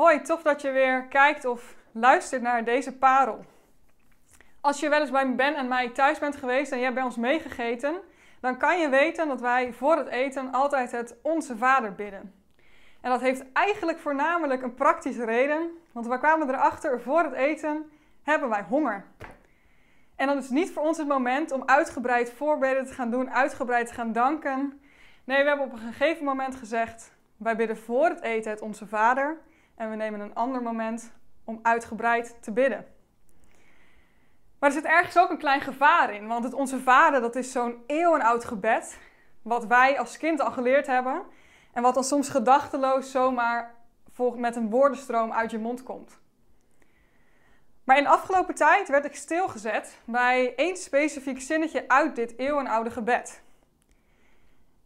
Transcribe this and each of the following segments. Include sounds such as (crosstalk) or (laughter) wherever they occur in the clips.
Hoi, tof dat je weer kijkt of luistert naar deze parel. Als je wel eens bij Ben en mij thuis bent geweest en je hebt bij ons meegegeten, dan kan je weten dat wij voor het eten altijd het Onze Vader bidden. En dat heeft eigenlijk voornamelijk een praktische reden, want we kwamen erachter voor het eten hebben wij honger. En dan is niet voor ons het moment om uitgebreid voorbeden te gaan doen, uitgebreid te gaan danken. Nee, we hebben op een gegeven moment gezegd: wij bidden voor het eten het Onze Vader en we nemen een ander moment om uitgebreid te bidden. Maar er zit ergens ook een klein gevaar in, want het Onze Vader dat is zo'n eeuwenoud gebed, wat wij als kind al geleerd hebben en wat dan soms gedachteloos zomaar met een woordenstroom uit je mond komt. Maar in de afgelopen tijd werd ik stilgezet bij één specifiek zinnetje uit dit eeuwenoude gebed.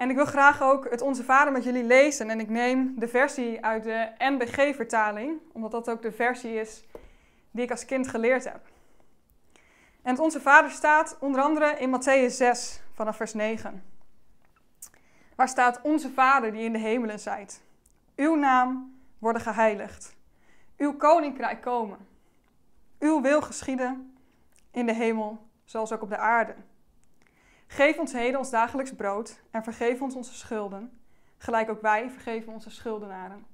En ik wil graag ook het Onze Vader met jullie lezen. En ik neem de versie uit de NBG-vertaling, omdat dat ook de versie is die ik als kind geleerd heb. En het Onze Vader staat onder andere in Matthäus 6 vanaf vers 9. Waar staat Onze Vader die in de hemelen zijt. Uw naam worden geheiligd. Uw koninkrijk komen. Uw wil geschieden in de hemel zoals ook op de aarde. Geef ons heden ons dagelijks brood en vergeef ons onze schulden, gelijk ook wij vergeven onze schuldenaren.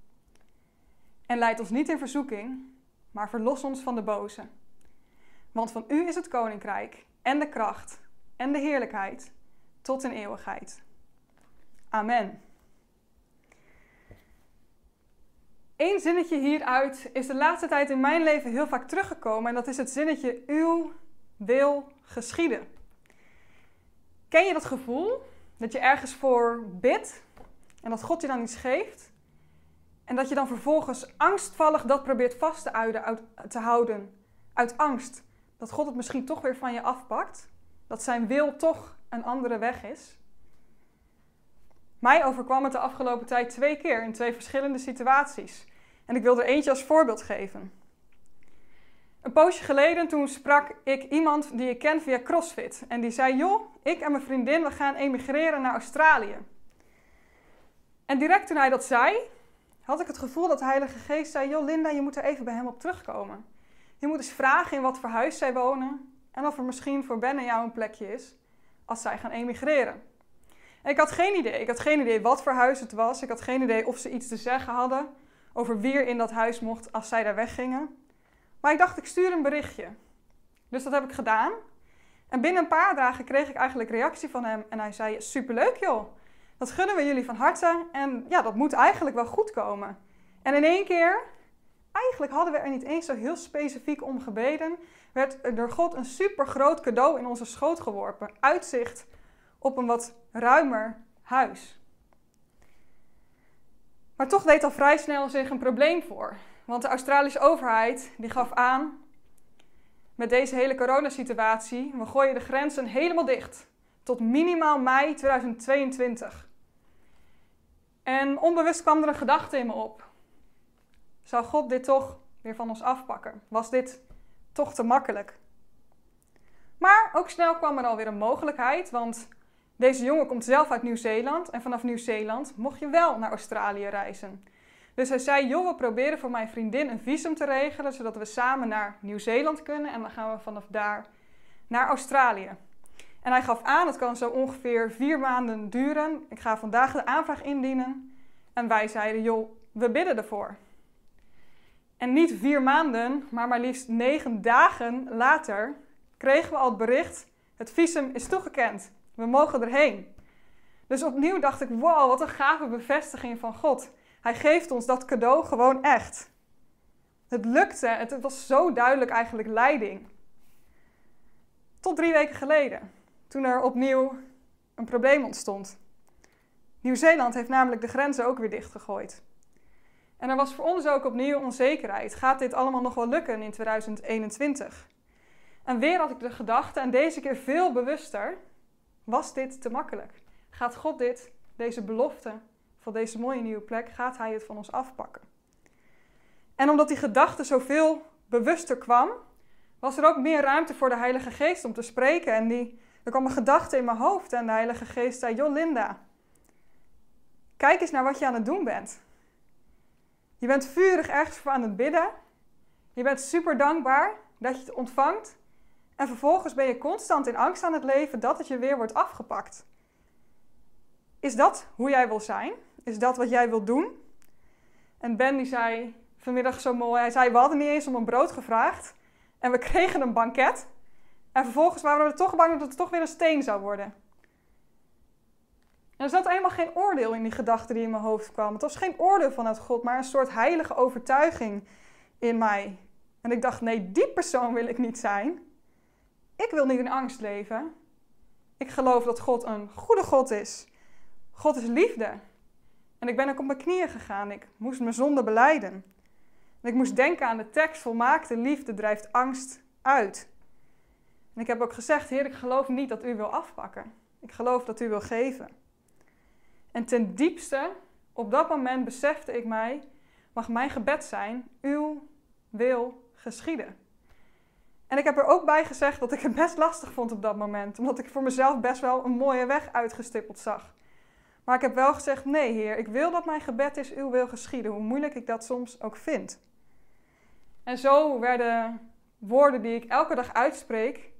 En leid ons niet in verzoeking, maar verlos ons van de boze. Want van u is het koninkrijk en de kracht en de heerlijkheid tot in eeuwigheid. Amen. Eén zinnetje hieruit is de laatste tijd in mijn leven heel vaak teruggekomen en dat is het zinnetje uw wil geschieden. Ken je dat gevoel? Dat je ergens voor bidt en dat God je dan iets geeft. En dat je dan vervolgens angstvallig dat probeert vast te, uit, te houden. Uit angst dat God het misschien toch weer van je afpakt. Dat zijn wil toch een andere weg is. Mij overkwam het de afgelopen tijd twee keer in twee verschillende situaties. En ik wil er eentje als voorbeeld geven. Een poosje geleden toen sprak ik iemand die ik ken via CrossFit. En die zei, joh, ik en mijn vriendin, we gaan emigreren naar Australië. En direct toen hij dat zei, had ik het gevoel dat de Heilige Geest zei, joh Linda, je moet er even bij hem op terugkomen. Je moet eens vragen in wat voor huis zij wonen. En of er misschien voor Ben en jou een plekje is als zij gaan emigreren. En ik had geen idee. Ik had geen idee wat voor huis het was. Ik had geen idee of ze iets te zeggen hadden over wie er in dat huis mocht als zij daar weggingen. Maar ik dacht, ik stuur een berichtje. Dus dat heb ik gedaan. En binnen een paar dagen kreeg ik eigenlijk reactie van hem. En hij zei, superleuk joh. Dat gunnen we jullie van harte. En ja, dat moet eigenlijk wel goed komen. En in één keer, eigenlijk hadden we er niet eens zo heel specifiek om gebeden, werd er door God een super groot cadeau in onze schoot geworpen. Uitzicht op een wat ruimer huis. Maar toch deed al vrij snel zich een probleem voor. Want de Australische overheid die gaf aan met deze hele coronasituatie, we gooien de grenzen helemaal dicht tot minimaal mei 2022. En onbewust kwam er een gedachte in me op. Zou God dit toch weer van ons afpakken? Was dit toch te makkelijk? Maar ook snel kwam er alweer een mogelijkheid, want deze jongen komt zelf uit Nieuw-Zeeland en vanaf Nieuw-Zeeland mocht je wel naar Australië reizen. Dus hij zei: Joh, we proberen voor mijn vriendin een visum te regelen, zodat we samen naar Nieuw-Zeeland kunnen. En dan gaan we vanaf daar naar Australië. En hij gaf aan: het kan zo ongeveer vier maanden duren. Ik ga vandaag de aanvraag indienen. En wij zeiden: Joh, we bidden ervoor. En niet vier maanden, maar maar liefst negen dagen later kregen we al het bericht: het visum is toegekend. We mogen erheen. Dus opnieuw dacht ik: wow, wat een gave bevestiging van God. Hij geeft ons dat cadeau gewoon echt. Het lukte, het was zo duidelijk eigenlijk leiding. Tot drie weken geleden, toen er opnieuw een probleem ontstond. Nieuw-Zeeland heeft namelijk de grenzen ook weer dichtgegooid. En er was voor ons ook opnieuw onzekerheid. Gaat dit allemaal nog wel lukken in 2021? En weer had ik de gedachte, en deze keer veel bewuster, was dit te makkelijk? Gaat God dit, deze belofte, van deze mooie nieuwe plek, gaat hij het van ons afpakken. En omdat die gedachte zoveel bewuster kwam, was er ook meer ruimte voor de Heilige Geest om te spreken. En die, er kwam een gedachte in mijn hoofd en de Heilige Geest zei: Joh, Linda, kijk eens naar wat je aan het doen bent. Je bent vurig ergens voor aan het bidden. Je bent super dankbaar dat je het ontvangt. En vervolgens ben je constant in angst aan het leven dat het je weer wordt afgepakt. Is dat hoe jij wil zijn? Is dat wat jij wil doen? En Ben die zei vanmiddag zo mooi, hij zei we hadden niet eens om een brood gevraagd. En we (laughs) kregen een banket. En vervolgens waren we toch bang dat het toch weer een steen zou worden. En er zat helemaal geen oordeel in die gedachte die in mijn hoofd kwam. Het was geen oordeel vanuit God, maar een soort heilige overtuiging in mij. En ik dacht, nee, die persoon wil ik niet zijn. Ik wil niet in angst leven. Ik geloof dat God een goede God is. God is liefde. En ik ben ook op mijn knieën gegaan. Ik moest mijn zonde beleiden. En ik moest denken aan de tekst: volmaakte liefde drijft angst uit. En ik heb ook gezegd: Heer, ik geloof niet dat u wil afpakken. Ik geloof dat u wil geven. En ten diepste, op dat moment besefte ik mij: mag mijn gebed zijn: uw wil geschieden. En ik heb er ook bij gezegd dat ik het best lastig vond op dat moment, omdat ik voor mezelf best wel een mooie weg uitgestippeld zag. Maar ik heb wel gezegd: nee, Heer, ik wil dat mijn gebed is uw wil geschieden, hoe moeilijk ik dat soms ook vind. En zo werden woorden die ik elke dag uitspreek,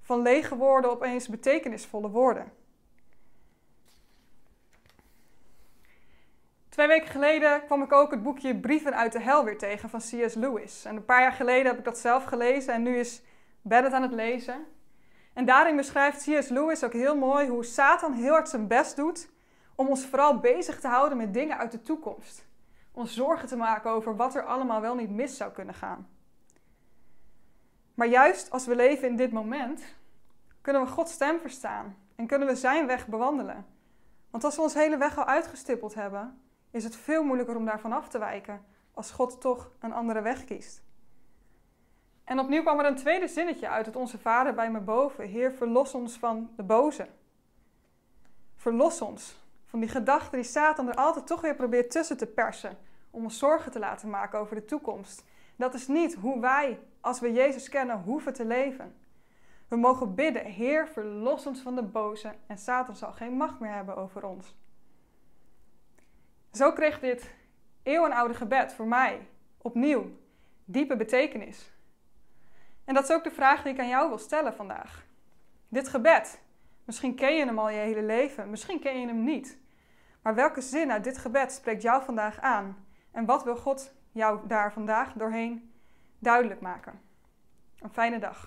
van lege woorden opeens betekenisvolle woorden. Twee weken geleden kwam ik ook het boekje Brieven uit de Hel weer tegen van C.S. Lewis. En een paar jaar geleden heb ik dat zelf gelezen en nu is Ben het aan het lezen. En daarin beschrijft C.S. Lewis ook heel mooi hoe Satan heel hard zijn best doet om ons vooral bezig te houden met dingen uit de toekomst. Ons zorgen te maken over wat er allemaal wel niet mis zou kunnen gaan. Maar juist als we leven in dit moment, kunnen we Gods stem verstaan en kunnen we Zijn weg bewandelen. Want als we ons hele weg al uitgestippeld hebben, is het veel moeilijker om daarvan af te wijken als God toch een andere weg kiest. En opnieuw kwam er een tweede zinnetje uit het Onze Vader bij me boven. Heer, verlos ons van de boze. Verlos ons van die gedachten die Satan er altijd toch weer probeert tussen te persen. Om ons zorgen te laten maken over de toekomst. Dat is niet hoe wij, als we Jezus kennen, hoeven te leven. We mogen bidden, Heer, verlos ons van de boze en Satan zal geen macht meer hebben over ons. Zo kreeg dit eeuwenoude gebed voor mij opnieuw diepe betekenis. En dat is ook de vraag die ik aan jou wil stellen vandaag. Dit gebed, misschien ken je hem al je hele leven, misschien ken je hem niet. Maar welke zin uit dit gebed spreekt jou vandaag aan? En wat wil God jou daar vandaag doorheen duidelijk maken? Een fijne dag.